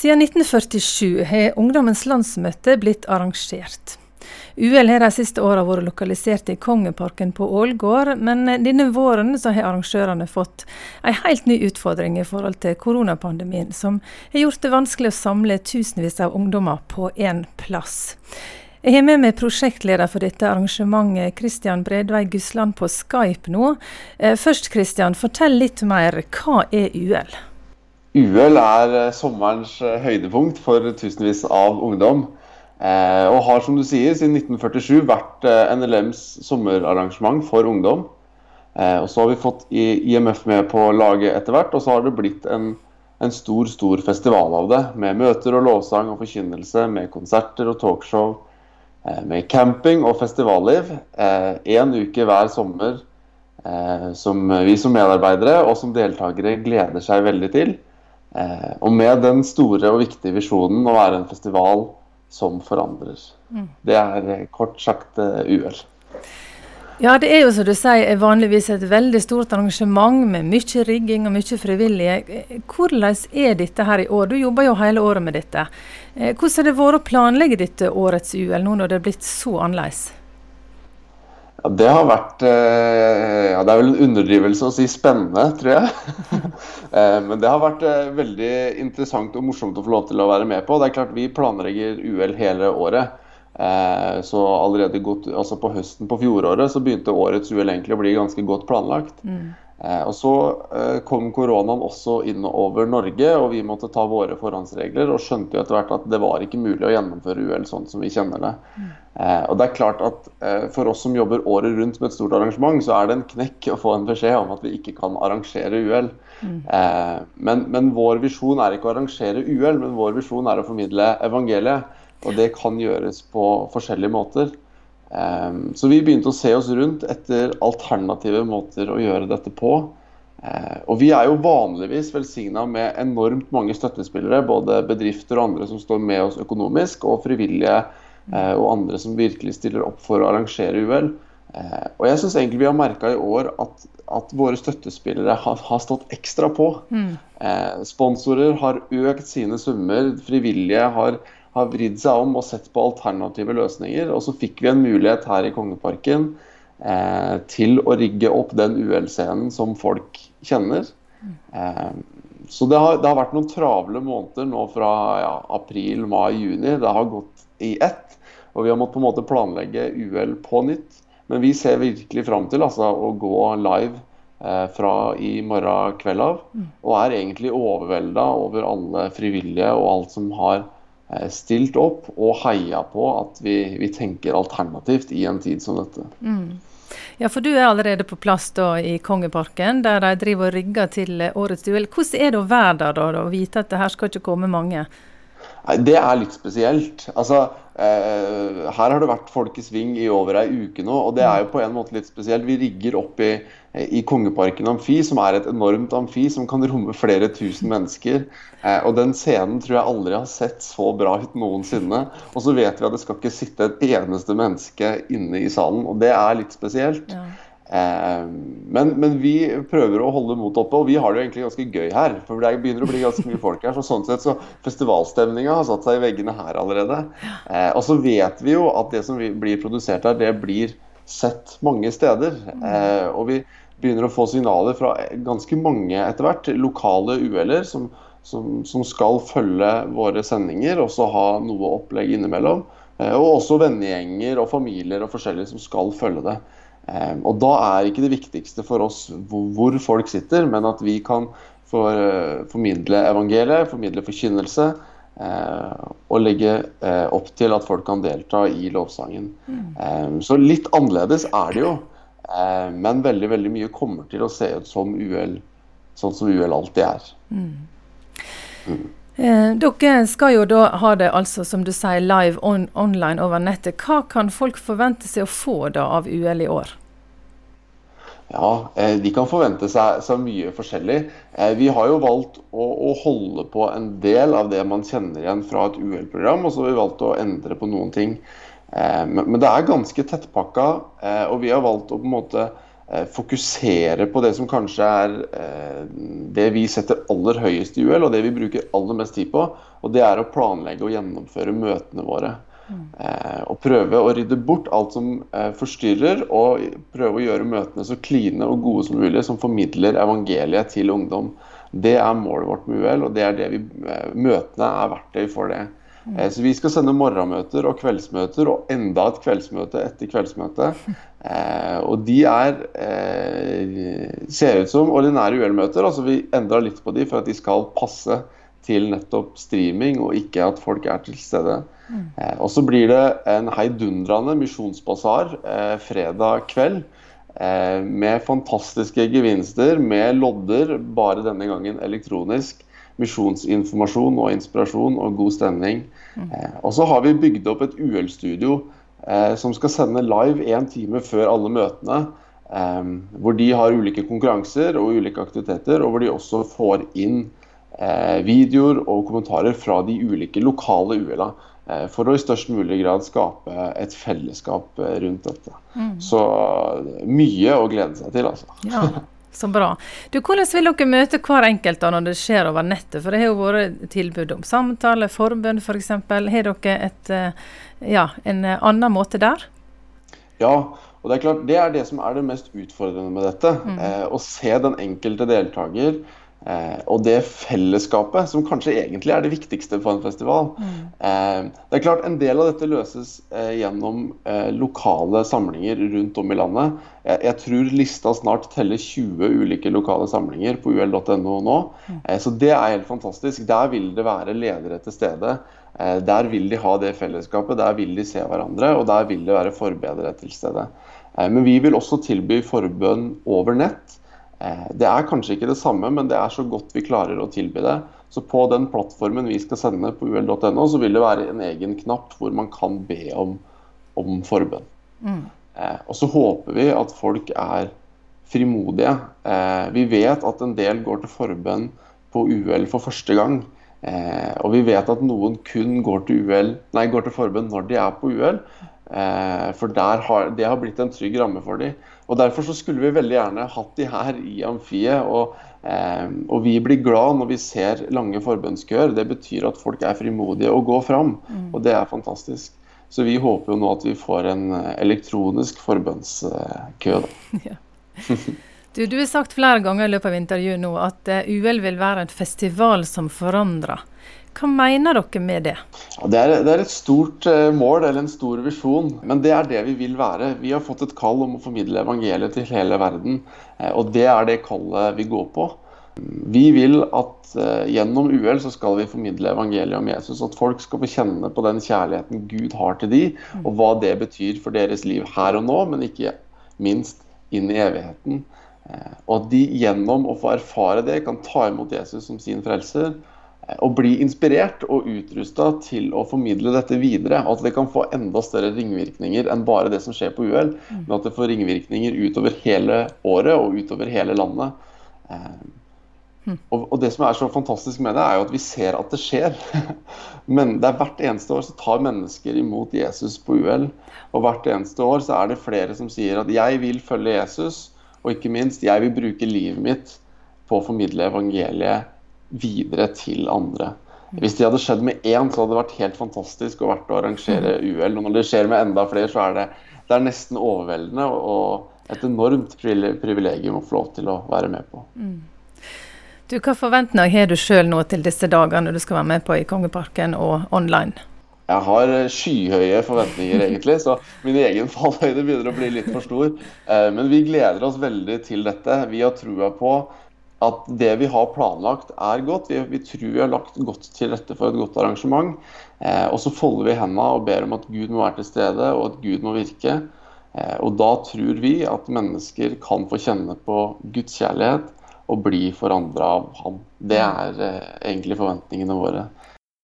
Siden 1947 har Ungdommens landsmøte blitt arrangert. UL har de siste åra vært lokalisert i Kongeparken på Ålgård, men denne våren har arrangørene fått en helt ny utfordring i forhold til koronapandemien, som har gjort det vanskelig å samle tusenvis av ungdommer på én plass. Jeg har med meg prosjektleder for dette arrangementet, Kristian Bredvei Gusland, på Skype nå. Eh, først, Kristian, fortell litt mer. Hva er UL? UL er eh, sommerens eh, høydepunkt for tusenvis av ungdom. Eh, og har som du sier siden 1947 vært NLMs sommerarrangement for ungdom. og Så har vi fått IMF med på laget etter hvert, og så har det blitt en, en, stor stor festival av det. Med møter og lovsang og forkynnelse, med konserter og talkshow, med camping og festivalliv. Én uke hver sommer som vi som medarbeidere og som deltakere gleder seg veldig til. Eh, og med den store og viktige visjonen å være en festival som forandrer. Mm. Det er eh, kort sagt eh, UL. Ja, det er jo som du sier er vanligvis et veldig stort arrangement med mye rigging og mye frivillige. Hvordan er dette her i år? Du jobber jo hele året med dette. Hvordan har det vært å planlegge dette årets UL nå når det er blitt så annerledes? Ja, Det har vært eh, ja, Det er vel en underdrivelse å si spennende, tror jeg. Eh, men det har vært eh, veldig interessant og morsomt å få lov til å være med på. Det er klart Vi planlegger UL hele året. Så allerede godt, altså på høsten på fjoråret så begynte årets UL egentlig å bli ganske godt planlagt. Mm. Eh, og Så eh, kom koronaen også inn over Norge, og vi måtte ta våre forhåndsregler. Og skjønte jo etter hvert at det var ikke mulig å gjennomføre UL sånn som vi kjenner det. Mm. Eh, og det er klart at For oss som jobber året rundt med et stort arrangement, så er det en knekk å få en beskjed om at vi ikke kan arrangere UL. Mm. Men, men vår visjon er ikke å arrangere UL, men vår visjon er å formidle evangeliet. Og det kan gjøres på forskjellige måter. Ehm, så vi begynte å se oss rundt etter alternative måter å gjøre dette på. Ehm, og vi er jo vanligvis velsigna med enormt mange støttespillere, både bedrifter og andre som står med oss økonomisk, og frivillige eh, og andre som virkelig stiller opp for å arrangere UL. Ehm, og jeg syns egentlig vi har merka i år at, at våre støttespillere har, har, stått ekstra på. Mm. Sponsorer har økt sine summer, frivillige har har vridd seg om og sett på alternative løsninger. Og så fikk vi en mulighet her i Kongeparken eh, til å rigge opp den UL-scenen som folk kjenner. Eh, så det har, det har, vært noen travle måneder nå fra ja, april, mai, juni. Det har gått i ett. Og vi har måttet på en måte planlegge UL på nytt. Men vi ser virkelig fram til altså, å gå live eh, fra i morgen kveld av. Mm. Og er egentlig overvelda over alle frivillige og alt som har stilt opp og heia på at vi, vi, tenker alternativt i en tid som dette. Mm. Ja, for du er allerede på plass da i Kongeparken, der de driver og rigger til årets duell. Hvordan er det å være der da, og vite at det her skal ikke komme mange? Det er litt spesielt. Altså, eh, her har det vært folk i sving i over ei uke nå, og det er jo på en måte litt spesielt. Vi rigger opp i, i Kongeparken amfi, som er et enormt amfi som kan romme flere tusen mennesker. Eh, og den scenen tror jeg aldri har sett så bra ut noensinne. Og så vet vi at det skal ikke sitte et eneste menneske inne i salen, og det er litt spesielt. Ja. Eh, men, men, vi prøver å holde motet oppe, og vi har det jo egentlig ganske gøy her. For det begynner å bli ganske mye folk her. Så sånn sett så festivalstemninga har satt seg i veggene her allerede. Eh, og så vet vi jo at det som blir produsert her, det blir sett mange steder. Eh, og vi begynner å få signaler fra ganske mange etter hvert lokale UL-er som, som, som, skal følge våre sendinger, og så ha noe opplegg innimellom. Og også vennegjenger og familier og forskjellige som skal følge det. Eh, og da er ikke det viktigste for oss hvor folk sitter, men at vi kan for, formidle evangeliet, formidle forkynnelse. Eh, og legge eh, opp til at folk kan delta i lovsangen. Mm. Ehm, så litt annerledes er det jo. Men veldig veldig mye kommer til å se ut som UL, sånn som UL alltid er. Mm. Mm. Eh, dere skal jo da ha det altså, som du sier, live on, online over nettet. Hva kan folk forvente seg å få da av UL i år? Ja, eh, De kan forvente seg så mye forskjellig. Eh, vi har jo valgt å, å, holde på en del av det man kjenner igjen fra et UL-program, og så har vi valgt å endre på noen ting. Men det er ganske tettpakka, og vi har valgt å på en måte eh, fokusere på det som kanskje er eh, det vi setter aller høyest i UL, og det vi bruker aller mest tid på. Og det er å planlegge og gjennomføre møtene våre. Mm. og prøve å rydde bort alt som forstyrrer, og prøve å gjøre møtene så kline og gode som mulig, som formidler evangeliet til ungdom. Det er målet vårt med UL, og det er det vi, møtene er verktøy for det. Så vi skal sende morgenmøter og kveldsmøter og enda et kveldsmøte etter kveldsmøte. Eh, og de er eh, ser ut som ordinære UL-møter. altså Vi endra litt på de for at de skal passe til nettopp streaming, og ikke at folk er til stede. Mm. Eh, og så blir det en heidundrende misjonsbasar eh, fredag kveld. Eh, med fantastiske gevinster, med lodder, bare denne gangen elektronisk misjonsinformasjon og inspirasjon og god stemning. Mm. Eh, og så har vi bygd opp et UL-studio eh, som skal sende live én time før alle møtene. Eh, hvor de har ulike konkurranser og ulike aktiviteter, og hvor de også får inn videoer og kommentarer fra de ulike lokale UL-a. Eh, for å i størst mulig grad skape et fellesskap eh, rundt dette. Mm. Så mye å glede seg til, altså. Ja. Så bra. Du, Hvordan vil dere møte hver enkelt da når det skjer over nettet? For Det har jo vært tilbud om samtale, forbønn f.eks. For har dere et, eh, ja, en annen måte der? Ja, og det er klart det er det som er det mest utfordrende med dette. Mm. Eh, å se den enkelte deltaker Eh, og det fellesskapet, som kanskje egentlig er det viktigste på en festival. Mm. Eh, det er klart En del av dette løses eh, gjennom eh, lokale samlinger rundt om i landet. Jeg, jeg, tror lista snart teller 20 ulike lokale samlinger på ul.no nå. Mm. Eh, så det er helt fantastisk. Der vil det være ledere til stede. Eh, der vil de ha det fellesskapet, der vil de se hverandre, og der vil det være forbedere til stede. men vi vil også tilby forbønn over nett. Eh, det er kanskje ikke det samme, men det er så godt vi klarer å tilby det. Så på den plattformen vi skal sende på ul.no, så vil det være en egen knapp hvor man kan be om, om forbønn. Mm. Eh, og så håper vi at folk er frimodige. Eh, vi vet at en del går til forbønn på UL for første gang. Eh, og vi vet at noen kun går til, UL, nei, går til forbønn når de er på UL. Eh, for har, det har blitt en trygg ramme for dem. Og Derfor så skulle vi veldig gjerne hatt de her i amfiet. Og, eh, og vi blir glad når vi ser lange forbønnskøer. Det betyr at folk er frimodige og går fram, mm. og det er fantastisk. Så vi håper jo nå at vi får en eh, elektronisk forbønnskø. Ja. du, du har sagt flere ganger i løpet av intervjuet nå at eh, UL vil være en festival som forandrer. Hva mener dere med det? Det er, det er, et stort eh, mål eller en stor visjon, men det er det vi vil være. Vi har fått et kall om å formidle evangeliet til hele verden, eh, og det er det kallet vi går på. Vi vil at uh, gjennom UL så skal vi formidle evangeliet om Jesus. At folk skal få kjenne på den kjærligheten Gud har til de, og hva det betyr for deres liv her og nå, men ikke minst inn i evigheten. Og at de gjennom å få erfare det, kan ta imot Jesus som sin frelser å bli inspirert og utrusta til å formidle dette videre. At det kan få enda større ringvirkninger enn bare det som skjer på UL. Mm. Men at det får ringvirkninger utover hele året og utover hele landet. Eh, hm. Og, og, det som er så fantastisk med det, er jo at vi ser at det skjer. Men det er hvert eneste år så tar mennesker imot Jesus på UL. Og hvert eneste år så er det flere som sier at jeg vil følge Jesus, og ikke minst jeg vil bruke livet mitt på å formidle evangeliet videre til andre. Hvis det hadde skjedd med én, så hadde det vært helt fantastisk og verdt å arrangere mm. UL. Og når det skjer med enda flere, så er det, det er nesten overveldende og et enormt privilegium å få lov til å være med på. Mm. Du, Hva forventninger har du sjøl nå til disse dagene du skal være med på i Kongeparken og online? Jeg har skyhøye forventninger, egentlig, så min egen fallhøyde begynner å bli litt for stor. Eh, men vi gleder oss veldig til dette. Vi har trua på at det vi har planlagt, er godt. Vi, vi, tror vi har lagt godt til rette for et godt arrangement. Eh, og så folder vi hendene og ber om at Gud må være til stede, og at Gud må virke. Eh, og da tror vi at mennesker kan få kjenne på Guds kjærlighet og bli forandra av ham. Det er eh, egentlig forventningene våre.